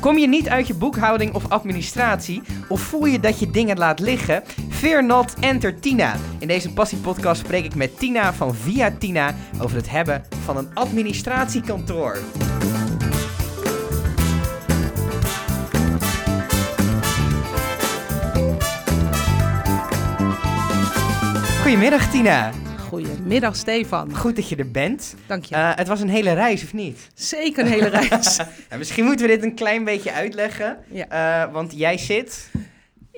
Kom je niet uit je boekhouding of administratie? Of voel je dat je dingen laat liggen? Fear not, enter Tina. In deze passiepodcast spreek ik met Tina van Via Tina over het hebben van een administratiekantoor. Goedemiddag Tina. Goedemiddag Stefan. Goed dat je er bent. Dank je. Uh, het was een hele reis, of niet? Zeker een hele reis. ja, misschien moeten we dit een klein beetje uitleggen. Ja. Uh, want jij zit...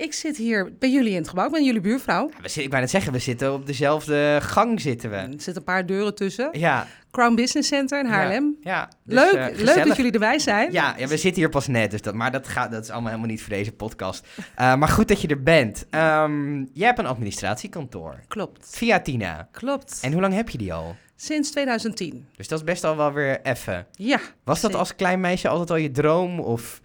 Ik zit hier bij jullie in het gebouw. Ik ben jullie buurvrouw. Ja, we zitten, ik wou net zeggen, we zitten op dezelfde gang zitten we. Er zitten een paar deuren tussen. Ja. Crown Business Center in Haarlem. Ja, ja dus, leuk, uh, leuk dat jullie erbij zijn. Ja, ja, we zitten hier pas net, dus dat, maar dat, gaat, dat is allemaal helemaal niet voor deze podcast. Uh, maar goed dat je er bent. Um, jij hebt een administratiekantoor. Klopt. Via Tina. Klopt. En hoe lang heb je die al? Sinds 2010. Dus dat is best al wel weer effen. Ja. Was dat als klein meisje altijd al je droom of...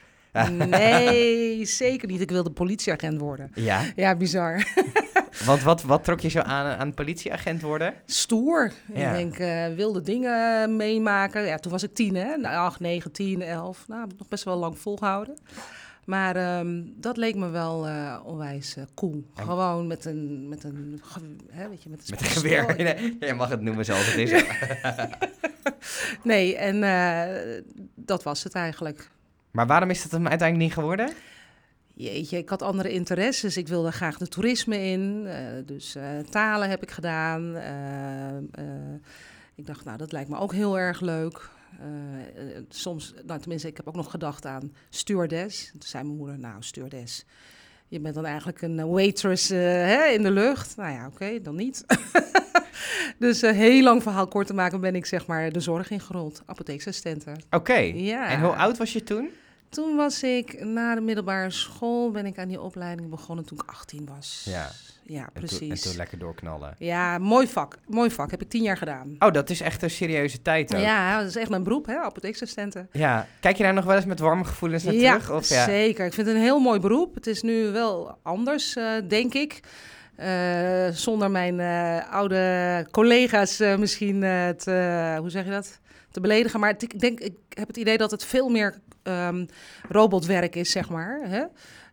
Nee, zeker niet. Ik wilde politieagent worden. Ja? Ja, bizar. Want wat, wat trok je zo aan aan politieagent worden? Stoer. Ja. Ik denk, uh, wilde dingen meemaken. Ja, toen was ik tien, hè? Nou, acht, negen, tien, elf. Nou, heb ik nog best wel lang volgehouden. Maar um, dat leek me wel uh, onwijs uh, cool. En... Gewoon met een, met een, hè, weet je, met een, met een geweer. Nee, je mag het noemen zoals het is. nee, en uh, dat was het eigenlijk. Maar waarom is het hem uiteindelijk niet geworden? Jeetje, ik had andere interesses. Ik wilde graag de toerisme in. Uh, dus uh, talen heb ik gedaan. Uh, ik dacht, nou, dat lijkt me ook heel erg leuk. soms, nou, tenminste, ik heb ook nog gedacht aan stewardess. Toen zei mijn moeder, nou, stewardess. Je bent dan eigenlijk een waitress hè, in de lucht. Nou ja, oké, dan niet. dus heel lang verhaal kort te maken ben ik zeg maar de zorg ingerold. Apotheeksassistenten. Oké. Okay. Ja. En hoe oud was je toen? Toen was ik na de middelbare school, ben ik aan die opleiding begonnen toen ik 18 was. Ja, ja precies. En toen, en toen lekker doorknallen. Ja, mooi vak. Mooi vak. Heb ik tien jaar gedaan. Oh, dat is echt een serieuze tijd ook. Ja, dat is echt mijn beroep, hè, apotheeksassistenten. Ja. Kijk je daar nog wel eens met warme gevoelens naar ja, terug? Of, ja, zeker. Ik vind het een heel mooi beroep. Het is nu wel anders, uh, denk ik. Uh, zonder mijn uh, oude collega's misschien te, hoe zeg je dat, te beledigen. Maar ik denk, ik heb het idee dat het veel meer um, robotwerk is, zeg maar. Hè?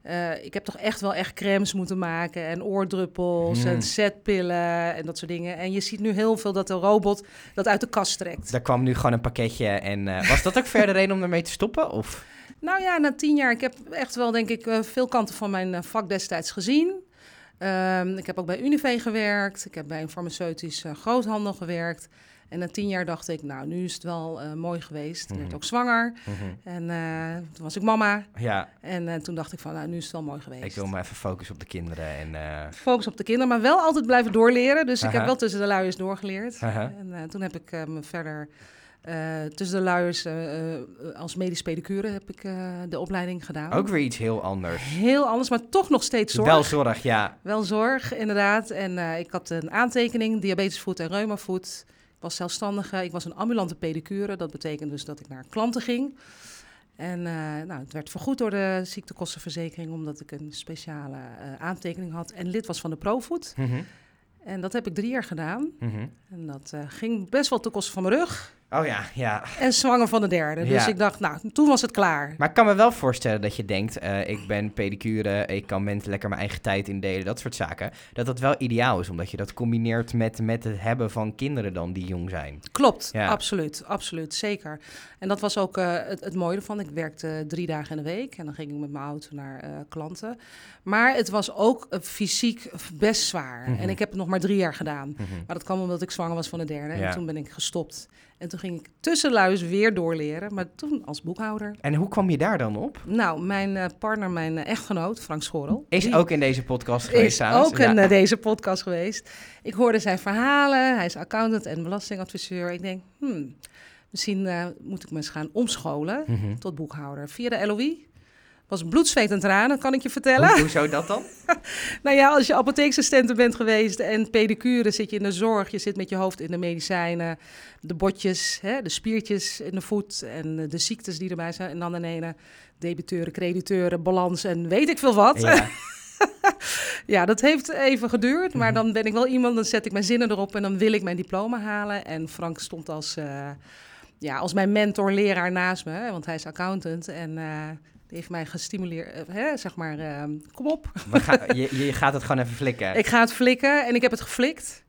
Uh, ik heb toch echt wel echt crèmes moeten maken en oordruppels Hmm. mm. en zetpillen en dat soort dingen. En je ziet nu heel veel dat de robot dat uit de kast trekt. Daar kwam nu gewoon een pakketje en uh, was dat ook verder reden om ermee te stoppen? Of? Nou ja, na tien jaar, ik heb echt wel denk ik veel kanten van mijn vak destijds gezien. Um, ik heb ook bij Unive gewerkt, ik heb bij een farmaceutisch groothandel gewerkt. En na tien jaar dacht ik, nou, nu is het wel uh, mooi geweest. Ik werd ook zwanger. Mm-hmm. En uh, toen was ik mama. Ja. En uh, toen dacht ik van, nou, nu is het wel mooi geweest. Ik wil maar even focussen op de kinderen. En, Focus op de kinderen, maar wel altijd blijven doorleren. Dus -huh. ik heb wel tussen de luiers doorgeleerd. -huh. En toen heb ik me verder... tussen de luiers als medisch pedicure heb ik de opleiding gedaan. Ook weer iets heel anders. Heel anders, maar toch nog steeds zorg. Wel zorg, ja. Wel zorg, inderdaad. En ik had een aantekening, diabetesvoet en reumavoet. Ik was zelfstandige, ik was een ambulante pedicure. Dat betekent dus dat ik naar klanten ging. En nou, het werd vergoed door de ziektekostenverzekering... omdat ik een speciale aantekening had en lid was van de Profood. Mm -hmm. En dat heb ik drie jaar gedaan. Mm -hmm. En dat ging best wel ten koste van mijn rug. Oh ja, ja. En zwanger van de derde. Dus ja. ik dacht, nou, toen was het klaar. Maar ik kan me wel voorstellen dat je denkt... Uh, ik ben pedicure, ik kan mensen lekker mijn eigen tijd indelen, dat soort zaken. Dat dat wel ideaal is, omdat je dat combineert met, met het hebben van kinderen dan die jong zijn. Klopt, Ja. absoluut, absoluut, zeker. En dat was ook uh, het, het mooie ervan. Ik werkte drie dagen in de week en dan ging ik met mijn auto naar uh, klanten. Maar het was ook fysiek best zwaar. Mhm. En ik heb het nog maar drie jaar gedaan. Mhm. Maar dat kwam omdat ik zwanger was van de derde. Ja. En toen ben ik gestopt. En toen ging ik tussenluis weer doorleren, maar toen als boekhouder. En hoe kwam je daar dan op? Nou, mijn uh, partner, mijn uh, echtgenoot, Frank Schorrel. Is ook in deze podcast geweest is trouwens. ook in uh, deze podcast geweest. Ik hoorde zijn verhalen. Hij is accountant en belastingadviseur. Ik denk, hmm, misschien moet ik me eens gaan omscholen Mm -hmm. tot boekhouder. Via de LOI. Was bloed, zweet en tranen, kan ik je vertellen. Hoe, hoezo dat dan? nou ja, als je apotheeksassistenten bent geweest en pedicure, zit je in de zorg. Je zit met je hoofd in de medicijnen, de botjes, hè, de spiertjes in de voet en de ziektes die erbij zijn. En dan in ene debiteuren, crediteuren, balans en weet ik veel wat. Ja. ja, dat heeft even geduurd, maar Mhm. dan ben ik wel iemand, dan zet ik mijn zinnen erop en dan wil ik mijn diploma halen. En Frank stond als uh, ja, als mijn mentor, leraar naast me, want hij is accountant en eh, heeft mij gestimuleerd, eh, hè, zeg maar, eh, kom op. Gaan- je, je gaat het gewoon even flikken. Ik ga het flikken en ik heb het geflikt.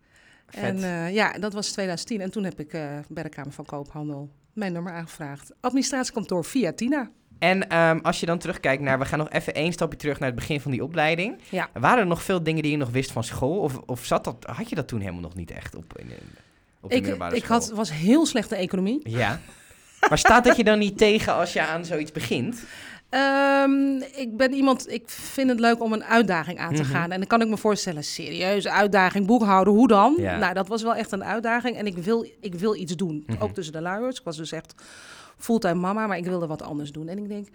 Vet. En eh, ja, dat was 2010 en toen heb ik eh, bij de Kamer van Koophandel mijn nummer aangevraagd. Administratiekantoor via Tina. En ehm, als je dan terugkijkt naar, we gaan nog even één stapje terug naar het begin van die opleiding. Ja. Waren er nog veel dingen die je nog wist van school? Of, of zat dat, had je dat toen helemaal nog niet echt op, in, op de Ik, middelbare ik school? had, was heel slecht in economie. Ja. Maar staat dat je dan niet tegen als je aan zoiets begint? Ehm, ik ben iemand, ik vind het leuk om een uitdaging aan te Mhm. gaan. En dan kan ik me voorstellen, serieuze uitdaging, boekhouden, hoe dan? Ja. Nou, dat was wel echt een uitdaging. En ik wil, ik wil iets doen. Mhm. Ook tussen de luiers. Ik was dus echt fulltime mama, maar ik wilde wat anders doen. En ik denk,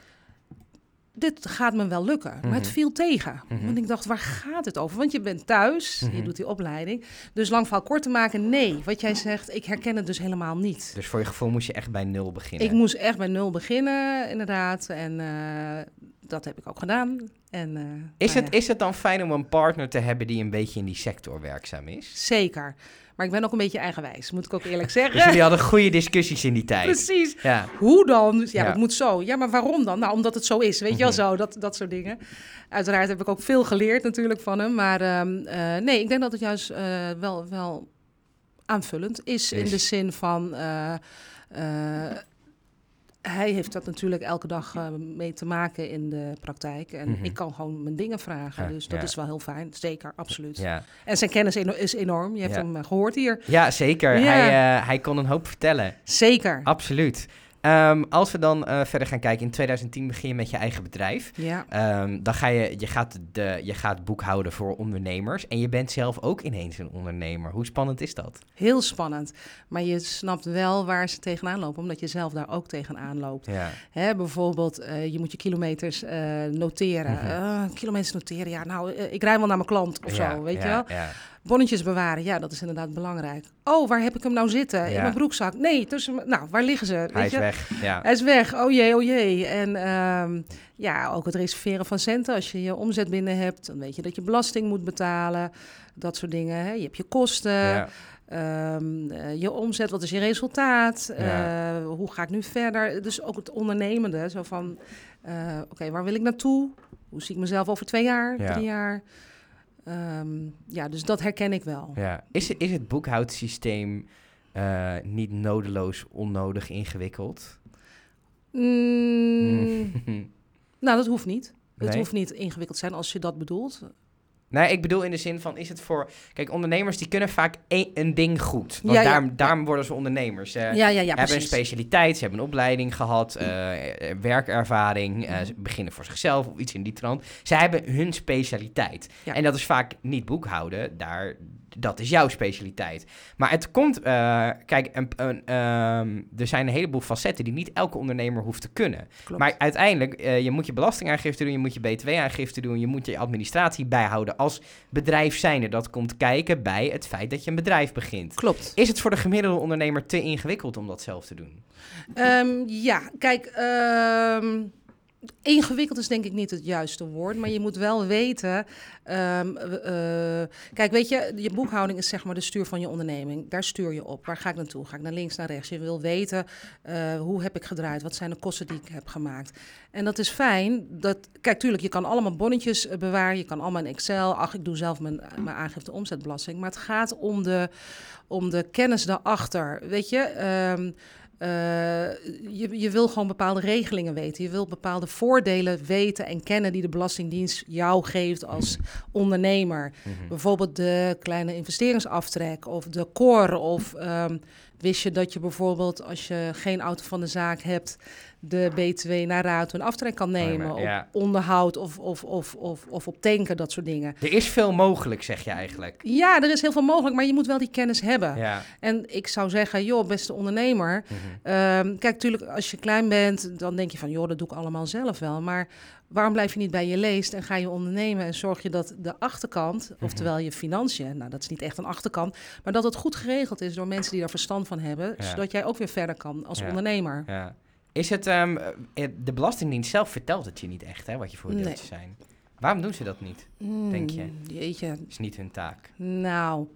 dit gaat me wel lukken. Maar het Mhm. viel tegen. Mhm. Want ik dacht, waar gaat het over? Want je bent thuis, je Mhm. doet die opleiding. Dus lang verhaal kort te maken, nee. Wat jij zegt, ik herken het dus helemaal niet. Dus voor je gevoel moest je echt bij nul beginnen. Ik moest echt bij nul beginnen, inderdaad. En eh, dat heb ik ook gedaan. En, eh, is, nou het, ja, is het dan fijn om een partner te hebben die een beetje in die sector werkzaam is? Zeker. Maar ik ben ook een beetje eigenwijs, moet ik ook eerlijk Dus zeggen. jullie hadden goede discussies in die tijd. Precies. Ja. Hoe dan? Ja, Ja. het moet zo. Ja, maar waarom dan? Nou, omdat het zo is. Weet je wel Mhm. zo, dat, dat soort dingen. Uiteraard heb ik ook veel geleerd natuurlijk van hem. Maar ehm, eh, nee, ik denk dat het juist eh, wel, wel aanvullend is, in de zin van... eh, hij heeft dat natuurlijk elke dag eh, mee te maken in de praktijk. En Mhm. ik kan gewoon mijn dingen vragen. Ja, dus dat ja. is wel heel fijn. Zeker, absoluut. Ja. En zijn kennis eno- is enorm. Je hebt hem eh, gehoord hier. ja, zeker. Hij, eh, hij kon een hoop vertellen. Zeker. Absoluut. Ehm, als we dan eh, verder gaan kijken, in 2010 begin je met je eigen bedrijf. Ja. Ehm, dan ga je, je gaat, de, je gaat boekhouden voor ondernemers. En je bent zelf ook ineens een ondernemer. Hoe spannend is dat? Heel spannend. Maar je snapt wel waar ze tegenaan lopen, omdat je zelf daar ook tegenaan loopt. Ja. Hè, bijvoorbeeld, eh, je moet je kilometers eh, noteren. Mhm. Kilometers noteren, ja, nou, ik rij wel naar mijn klant of Ja, zo, weet je wel. Bonnetjes bewaren, ja, dat is inderdaad belangrijk. Oh, waar heb ik hem nou zitten? In Ja. mijn broekzak? Nee, tussen Nou, waar liggen ze? Hij weet is je? weg. Ja. Hij is weg. Oh jee, oh jee. En ehm, ja, ook het reserveren van centen. Als je je omzet binnen hebt, dan weet je dat je belasting moet betalen. Dat soort dingen. Hè. Je hebt je kosten. Ja. Ehm, eh, je omzet, wat is je resultaat? Ja. Eh, hoe ga ik nu verder? Dus ook het ondernemende, zo van, eh, oké, waar wil ik naartoe? Hoe zie ik mezelf over twee jaar, Ja. drie jaar? Ehm, ja, dus dat herken ik wel. Ja. Is, het- is het boekhoudsysteem eh, niet nodeloos onnodig ingewikkeld? Mm, nou, dat hoeft niet. Het hoeft niet ingewikkeld te zijn als je dat bedoelt. Nee, ik bedoel in de zin van, is het voor... Kijk, ondernemers die kunnen vaak één- een ding goed. Want Ja, ja, daarom, daarom worden ze ondernemers. Ze ja, ja, ja, hebben een specialiteit, ze hebben een opleiding gehad, eh, eh, werkervaring, eh, ze beginnen voor zichzelf of iets in die trant. Ze hebben hun specialiteit. En dat is vaak niet boekhouden, daar, dat is jouw specialiteit. Maar het komt, eh, kijk, een, een, ehm, er zijn een heleboel facetten die niet elke ondernemer hoeft te kunnen. Klopt. Maar uiteindelijk, eh, je moet je belastingaangifte doen, je moet je btw-aangifte doen, je moet je administratie bijhouden als bedrijf zijnde. Dat komt kijken bij het feit dat je een bedrijf begint. Klopt. Is het voor de gemiddelde ondernemer te ingewikkeld om dat zelf te doen? Ehm, ja, kijk, ehm, ingewikkeld is denk ik niet het juiste woord, maar je moet wel weten. ehm, eh, kijk, weet je, je boekhouding is zeg maar de stuur van je onderneming. Daar stuur je op. Waar ga ik naartoe? Ga ik naar links, naar rechts? Je wil weten eh, hoe heb ik gedraaid? Wat zijn de kosten die ik heb gemaakt? En dat is fijn. Dat, kijk, tuurlijk, je kan allemaal bonnetjes eh, bewaren. Je kan allemaal in Excel. Ach, ik doe zelf mijn, mijn aangifte omzetbelasting. Maar het gaat om de, om de kennis daarachter. Weet je, ehm, eh, je, je wil gewoon bepaalde regelingen weten. Je wil bepaalde voordelen weten en kennen die de Belastingdienst jou geeft als ondernemer. Bijvoorbeeld de kleine investeringsaftrek of de core. Of ehm, wist je dat je bijvoorbeeld als je geen auto van de zaak hebt, de BTW naar raad een aftrek kan nemen. maar, ja. Op onderhoud of, of, of, of, of op tanken, dat soort dingen. Er is veel mogelijk, zeg je eigenlijk. Ja, er is heel veel mogelijk, maar je moet wel die kennis hebben. Ja. En ik zou zeggen, joh, beste ondernemer. Mhm. ehm, kijk, natuurlijk, als je klein bent, dan denk je van, joh, dat doe ik allemaal zelf wel. Maar waarom blijf je niet bij je leest en ga je ondernemen en zorg je dat de achterkant, Mhm. oftewel je financiën, nou, dat is niet echt een achterkant, maar dat het goed geregeld is door mensen die daar verstand van hebben, Ja. zodat jij ook weer verder kan als Ja. ondernemer. Ja. Is het, ehm, eh, de Belastingdienst zelf vertelt het je niet echt, hè, wat je voordeeltjes Nee. zijn. Waarom doen ze dat niet? Denk je? Hmm, Jeetje, is niet hun taak. nou,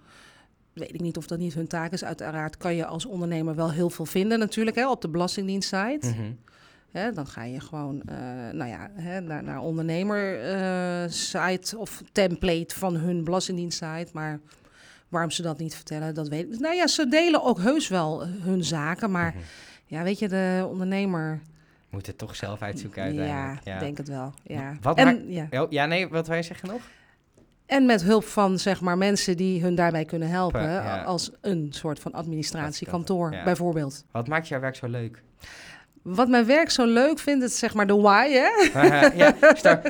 weet ik niet of dat niet hun taak is. Uiteraard kan je als ondernemer wel heel veel vinden natuurlijk hè, op de Belastingdienst-site. Mhm. Dan ga je gewoon uh, nou ja, naar, naar ondernemer-site uh, of template van hun Belastingdienst-site. Maar waarom ze dat niet vertellen, dat weet ik. Nou ja, ze delen ook heus wel hun zaken. Maar mm -hmm. Ja, weet je, de ondernemer... Moet het toch zelf uitzoeken uiteindelijk. Ja, ik denk het wel. Ja. Wat en, maakt... ja. Oh, ja, nee, wat wij zeggen nog? En met hulp van zeg maar, mensen die hun daarbij kunnen helpen. Ja. Als een soort van administratiekantoor, ja. bijvoorbeeld. Wat maakt jouw werk zo leuk? Wat mijn werk zo leuk vindt, het zeg maar de why, hè? Uh, ja,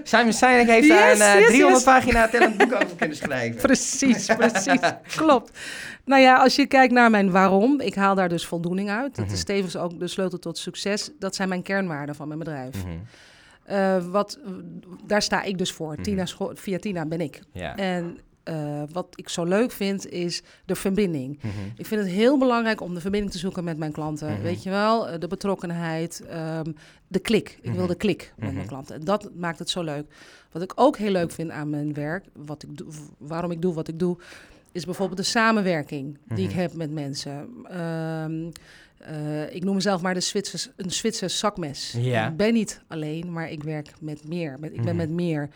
Simon Sinek heeft yes, daar een uh, yes, 300 yes. pagina tellend boek over kunnen schrijven. Precies, precies. Klopt. Nou ja, als je kijkt naar mijn waarom, ik haal daar dus voldoening uit. Dat mm -hmm. is tevens ook de sleutel tot succes. Dat zijn mijn kernwaarden van mijn bedrijf. Mm -hmm. uh, wat, daar sta ik dus voor. Mm -hmm. Tina via Tina ben ik. Ja. En uh, wat ik zo leuk vind, is de verbinding. Mm -hmm. Ik vind het heel belangrijk om de verbinding te zoeken met mijn klanten. Mm -hmm. Weet je wel, de betrokkenheid, um, de klik. Ik mm -hmm. wil de klik met mijn klanten. En dat maakt het zo leuk. Wat ik ook heel leuk vind aan mijn werk, wat ik doe, waarom ik doe wat ik doe, is bijvoorbeeld de samenwerking die ik heb met mensen. Um, uh, ik noem mezelf maar de Zwitsers, een Zwitser zakmes. Ik ben niet alleen, maar ik werk met meer. Ik ben met meer.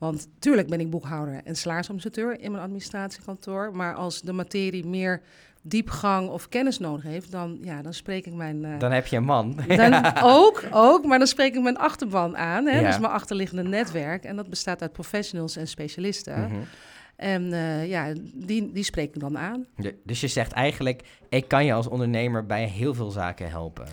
Want tuurlijk ben ik boekhouder en salarisadministrateur in mijn administratiekantoor. Maar als de materie meer diepgang of kennis nodig heeft, dan, ja, dan spreek ik mijn... Uh, dan heb je een man. Dan ook, ook, maar dan spreek ik mijn achterban aan. Hè? Ja. Dus mijn achterliggende netwerk. En dat bestaat uit professionals en specialisten. Mm -hmm. En uh, ja, die, die spreek ik dan aan. Dus je zegt eigenlijk, ik kan je als ondernemer bij heel veel zaken helpen.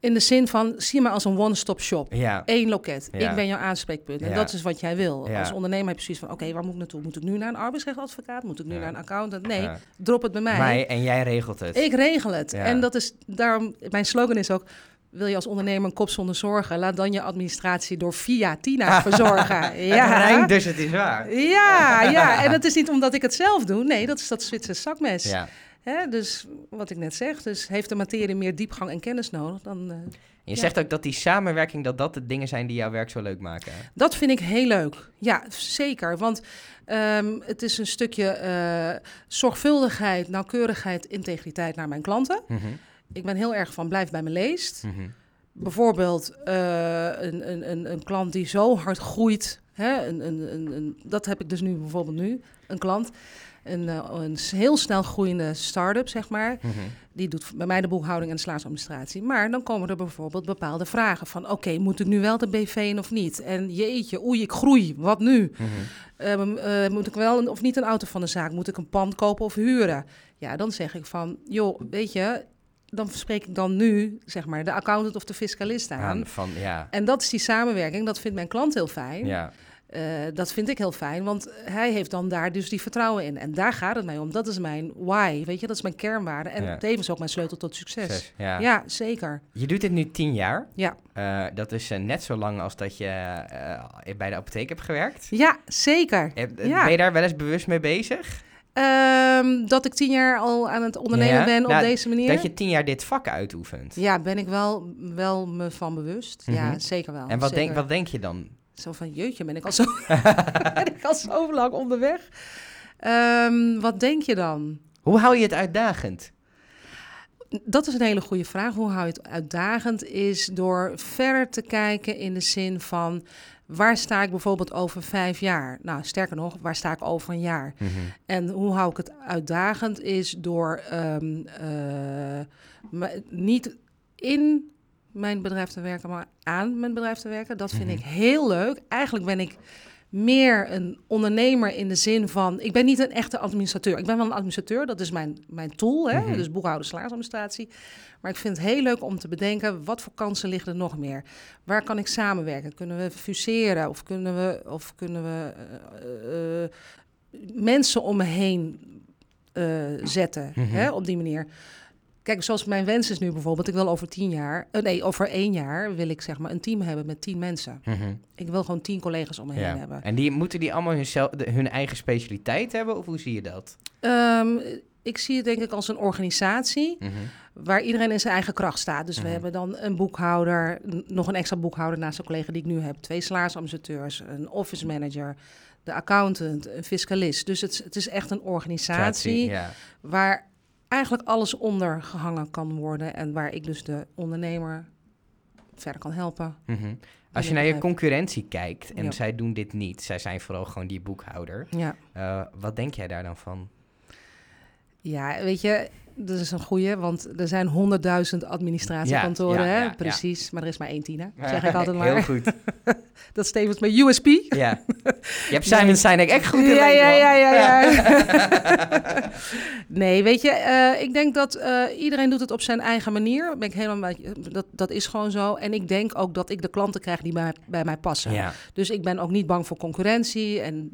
In de zin van, zie me als een one-stop shop. Ja. Eén loket. Ja. Ik ben jouw aanspreekpunt. En Ja. dat is wat jij wil. Ja. Als ondernemer heb je precies van, oké, waar moet ik naartoe? Moet ik nu naar een arbeidsrechtadvocaat? Moet ik nu Ja. naar een accountant? Nee, Ja. drop het bij mij. Mij en jij regelt het. Ik regel het. Ja. En dat is daarom, mijn slogan is ook, wil je als ondernemer een kop zonder zorgen? Laat dan je administratie door via Tina verzorgen. Rijmt, dus het is waar. Ja, ja, en dat is niet omdat ik het zelf doe. Nee, dat is dat Zwitserse zakmes. Ja. Hè, dus wat ik net zeg, dus heeft de materie meer diepgang en kennis nodig, dan... eh, Je Ja. zegt ook dat die samenwerking, dat dat de dingen zijn die jouw werk zo leuk maken. Dat vind ik heel leuk. Ja, zeker. Want ehm, het is een stukje eh, zorgvuldigheid, nauwkeurigheid, integriteit naar mijn klanten. Mhm, Ik ben heel erg van blijf bij me leest. mhm. Bijvoorbeeld eh, een, een, een, een klant die zo hard groeit. Hè? Een, een, een, dat heb ik dus nu bijvoorbeeld nu. Een klant, een, eh, een heel snel groeiende start-up, zeg maar. mhm. Die doet bij mij de boekhouding en de salarisadministratie. Maar dan komen er bijvoorbeeld bepaalde vragen van... oké, moet ik nu wel de BV in of niet? En jeetje, oei, ik groei, wat nu? Mhm. Ehm, eh, moet ik wel een- of niet een auto van de zaak? Moet ik een pand kopen of huren? Ja, dan zeg ik van, joh, weet je... dan spreek ik dan nu, zeg maar, de accountant of de fiscalist aan. Aan van, ja, En dat is die samenwerking, dat vindt mijn klant heel fijn. ja. Eh, dat vind ik heel fijn, want hij heeft dan daar dus die vertrouwen in. En daar gaat het mij om. Dat is mijn why, weet je, dat is mijn kernwaarde. En Ja. tevens ook mijn sleutel tot succes. Zes, ja. Ja, zeker. Je doet dit nu tien jaar. Ja. Eh, dat is eh, net zo lang als dat je bij de apotheek hebt gewerkt. Ja, zeker. Ja. Ben je daar wel eens bewust mee bezig? Ehm, dat ik tien jaar al aan het ondernemen Ja, ben op nou, deze manier. Dat je tien jaar dit vak uitoefent. Ja, ben ik wel, wel me van bewust. Ja, Mhm. zeker wel. En wat zeker. denk, wat denk je dan? Zo van, jeetje, ben ik al zo, ben ik al zo lang onderweg? Ehm, wat denk je dan? Hoe hou je het uitdagend? Dat is een hele goede vraag. Hoe hou je het uitdagend? Is door verder te kijken in de zin van... waar sta ik bijvoorbeeld over vijf jaar? Nou, sterker nog, waar sta ik over een jaar? Mhm. En hoe hou ik het uitdagend? Is door ehm, eh, niet in mijn bedrijf te werken, maar aan mijn bedrijf te werken. Dat vind Mhm. ik heel leuk. Eigenlijk ben ik meer een ondernemer in de zin van... Ik ben niet een echte administrateur. Ik ben wel een administrateur, dat is mijn, mijn tool. Hè? Mhm. Dus boekhouden, salarisadministratie. Maar ik vind het heel leuk om te bedenken... wat voor kansen liggen er nog meer? Waar kan ik samenwerken? Kunnen we fuseren? Of kunnen we, of kunnen we eh, eh, mensen om me heen eh, zetten? Mhm. hè? Op die manier. Kijk, zoals mijn wens is nu bijvoorbeeld... ik wil over tien jaar... eh, nee, over één jaar wil ik zeg maar een team hebben met tien mensen. Mhm. Ik wil gewoon tien collega's om me heen Ja. hebben. En die, moeten die allemaal hun, hun eigen specialiteit hebben? Of hoe zie je dat? Ehm, ik zie het denk ik als een organisatie Mhm. waar iedereen in zijn eigen kracht staat. Dus Mhm. we hebben dan een boekhouder, nog een extra boekhouder naast de collega die ik nu heb, twee salarisadministrateurs, een office manager, de accountant, een fiscalist. Dus het, is- het is echt een organisatie Ja. waar eigenlijk alles onder gehangen kan worden en waar ik dus de ondernemer verder kan helpen. Mhm. Als je naar je concurrentie kijkt en Ja. zij doen dit niet, zij zijn vooral gewoon die boekhouder. Ja. Eh, wat denk jij daar dan van? Ja, weet je, dat is een goeie, want er zijn honderdduizend administratiekantoren, Ja, ja, hè? ja. Precies, maar er is maar één Tina, zeg ik altijd Heel maar. goed. Dat is tevens mijn USP. Ja. Je hebt Simon Sinek echt goed in ja, ja, ja, ja, ja. nee, weet je, eh, ik denk dat eh, iedereen doet het op zijn eigen manier. Ben ik helemaal met dat, dat is gewoon zo. En ik denk ook dat ik de klanten krijg die bij, bij mij passen. Dus ik ben ook niet bang voor concurrentie. En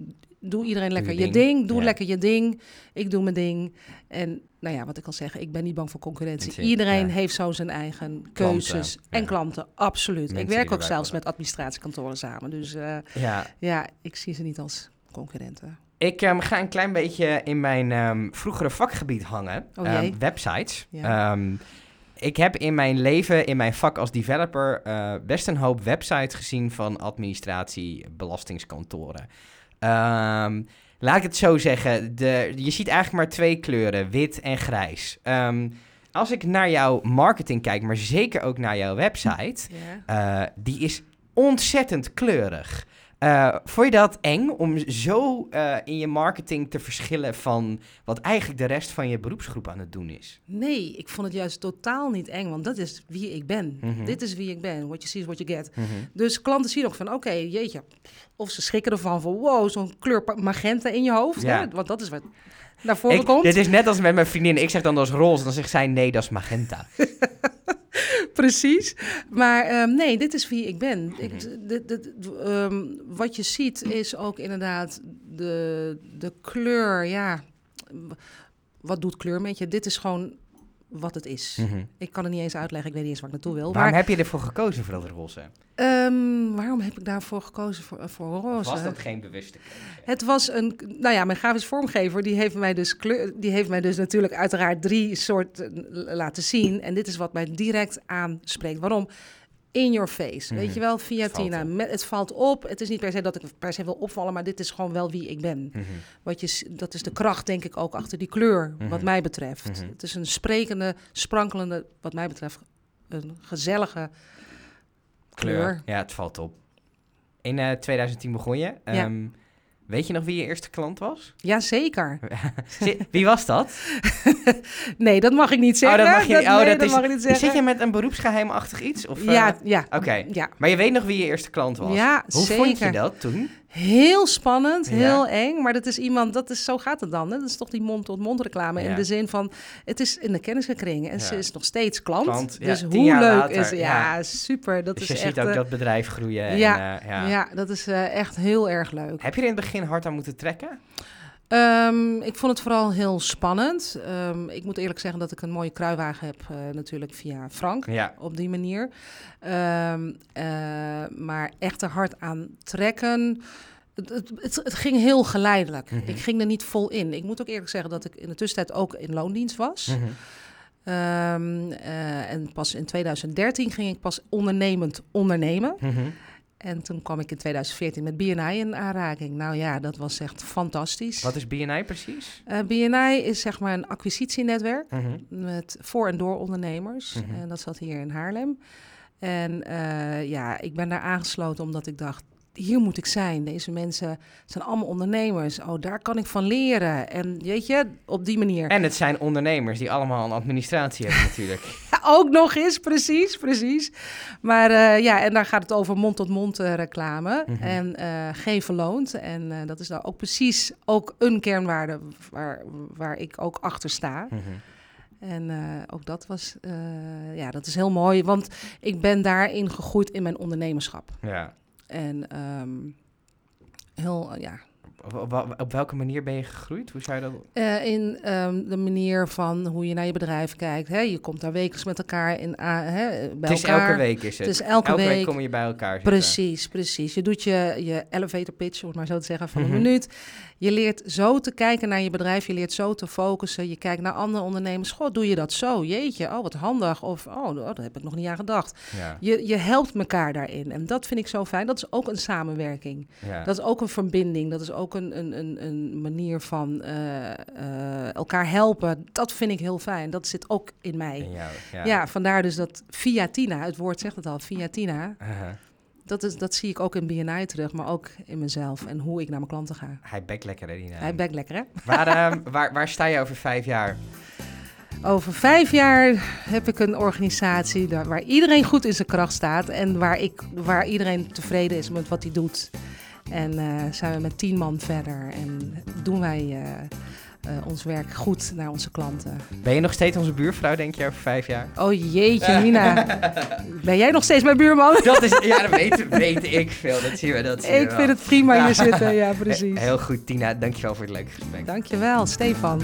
doe iedereen lekker je je ding. Doe Ja. lekker je ding. Ik doe mijn ding. En nou ja, wat ik al zeg, ik ben niet bang voor concurrentie. Iedereen ja. heeft zo zijn eigen keuzes. En klanten, absoluut. Mensen ik werk ook zelfs met administratiekantoren samen. Dus eh, ja. ja, ik zie ze niet als concurrenten. Ik ehm, ga een klein beetje in mijn ehm, vroegere vakgebied hangen. Oh Ehm, websites. Ik heb in mijn leven, in mijn vak als developer, eh, best een hoop websites gezien van administratie, belastingskantoren. Ehm, laat ik het zo zeggen, de, je ziet eigenlijk maar twee kleuren, wit en grijs. Ehm, als ik naar jouw marketing kijk, maar zeker ook naar jouw website, eh, die is ontzettend kleurig. Eh vond je dat eng om zo eh, in je marketing te verschillen van wat eigenlijk de rest van je beroepsgroep aan het doen is? Nee, ik vond het juist totaal niet eng, want dat is wie ik ben. Mhm. Dit is wie ik ben. What you see is what you get. Dus klanten zien ook van, oké, jeetje. Of ze schrikken ervan van, wow, zo'n kleur magenta in je hoofd. Ja. Hè? Want dat is wat naar voren Ik, komt. dit is net als met mijn vriendin. Ik zeg dan dat is roze, dan zegt zij nee, dat is magenta. Precies. Maar ehm, nee, dit is wie ik ben. Ik, Mhm. dit, dit, ehm, wat je ziet is ook inderdaad de, de kleur. Ja, wat doet kleur met je? Dit is gewoon wat het is. Mhm. Ik kan het niet eens uitleggen. Ik weet niet eens waar ik naartoe wil. Waarom maar heb je ervoor gekozen voor dat roze? Ehm, waarom heb ik daarvoor gekozen voor, eh, voor roze? was dat geen bewuste keuze? Het was een, nou ja, mijn grafisch vormgever, die heeft mij dus, kleur, die heeft mij dus natuurlijk uiteraard drie soorten laten zien. En dit is wat mij direct aanspreekt. Waarom? In your face. Mhm. Weet je wel, via Het valt Tina. Met, het valt op. Het is niet per se dat ik per se wil opvallen, maar dit is gewoon wel wie ik ben. Mhm. Wat je, dat is de kracht, denk ik, ook achter die kleur, Mhm. wat mij betreft. Mhm. Het is een sprekende, sprankelende, wat mij betreft, een gezellige kleur. Ja, het valt op. In eh, 2010 begon je. Ehm, Weet je nog wie je eerste klant was? Jazeker. Wie was dat? Nee, dat mag ik niet zeggen. oh, dat mag je. Oh, nee, dat dat is, mag ik niet zeggen. Zit je met een beroepsgeheimachtig iets? Of, eh, Ja, ja. Oké. Ja, Maar je weet nog wie je eerste klant was? Ja, Hoe zeker. vond je dat toen? Heel spannend, Ja. heel eng. Maar dat is iemand, dat is, zo gaat het dan. Hè? Dat is toch die mond-tot-mond reclame. Ja. In de zin van, het is in de kenniskring. En Ja. ze is nog steeds klant. Dus hoe leuk later, is Ja, ja. super. Dat Dus is je echt... ziet ook eh, dat bedrijf groeien. ja, En, eh, ja. ja. dat is eh, echt heel erg leuk. Heb je er in het begin hard aan moeten trekken? Ehm, ik vond het vooral heel spannend. Ehm, ik moet eerlijk zeggen dat ik een mooie kruiwagen heb, eh, natuurlijk via Frank. Ja. op die manier. Ehm, eh, maar echt er hard aan trekken. Het, het, het, ging heel geleidelijk. Mhm. Ik ging er niet vol in. Ik moet ook eerlijk zeggen dat ik in de tussentijd ook in loondienst was. Mhm. Eh, en pas in 2013 ging ik pas ondernemend ondernemen. Mhm. En toen kwam ik in 2014 met BNI in aanraking. Nou ja, dat was echt fantastisch. Wat is BNI precies? Eh, BNI is zeg maar een acquisitienetwerk Mhm. met voor- en door ondernemers. Mhm. En dat zat hier in Haarlem. En eh, ja, ik ben daar aangesloten omdat ik dacht, hier moet ik zijn. Deze mensen zijn allemaal ondernemers. Oh, daar kan ik van leren. En weet je, op die manier. En het zijn ondernemers die allemaal een administratie hebben natuurlijk. Ook nog eens, precies, precies. Maar eh, ja, en daar gaat het over mond-tot-mond eh, reclame. Mhm. En eh geven loont. En dat is nou ook precies ook een kernwaarde waar, waar ik ook achter sta. Mhm. En ook dat was, ja, dat is heel mooi, want ik ben daarin gegroeid in mijn ondernemerschap. Ja. En ehm, heel, ja, Op, welke manier ben je gegroeid? Hoe zou je dat... Eh, in ehm, de manier van hoe je naar je bedrijf kijkt. Hè? Je komt daar wekelijks met elkaar in, a- hè, bij Het is elkaar. elke week is het. Het is elke, week. week. kom je bij elkaar zitten. Precies, precies. Je doet je, je elevator pitch, om het maar zo te zeggen, van Mhm. een minuut. Je leert zo te kijken naar je bedrijf. Je leert zo te focussen. Je kijkt naar andere ondernemers. Goh, doe je dat zo? Jeetje, oh wat handig. Of, oh, oh daar heb ik nog niet aan gedacht. Ja, Je, je helpt elkaar daarin. En dat vind ik zo fijn. Dat is ook een samenwerking. ja. Dat is ook een verbinding. Dat is ook een, een, een, manier van eh, eh, elkaar helpen. Dat vind ik heel fijn. Dat zit ook in mij. In jou, ja. Ja. vandaar dus dat via Tina, het woord zegt het al, via Tina, Aha. dat, is, dat zie ik ook in BNI terug, maar ook in mezelf en hoe ik naar mijn klanten ga. Hij bekt lekker, hè, Dina? Hij bekt lekker, hè? Waar, ehm, waar, waar sta je over vijf jaar? Over vijf jaar heb ik een organisatie waar iedereen goed in zijn kracht staat en waar, ik, waar iedereen tevreden is met wat hij doet. En eh, zijn we met tien man verder en doen wij eh, eh, ons werk goed naar onze klanten. Ben je nog steeds onze buurvrouw, denk je, over vijf jaar? Oh jeetje, Nina. Ben jij nog steeds mijn buurman? Dat is, ja, dat weet, weet ik veel. Dat zien we, dat zien Ik vind het prima hier zitten, ja precies. Heel goed, Tina. Dankjewel voor het leuke gesprek. Dankjewel, Stefan.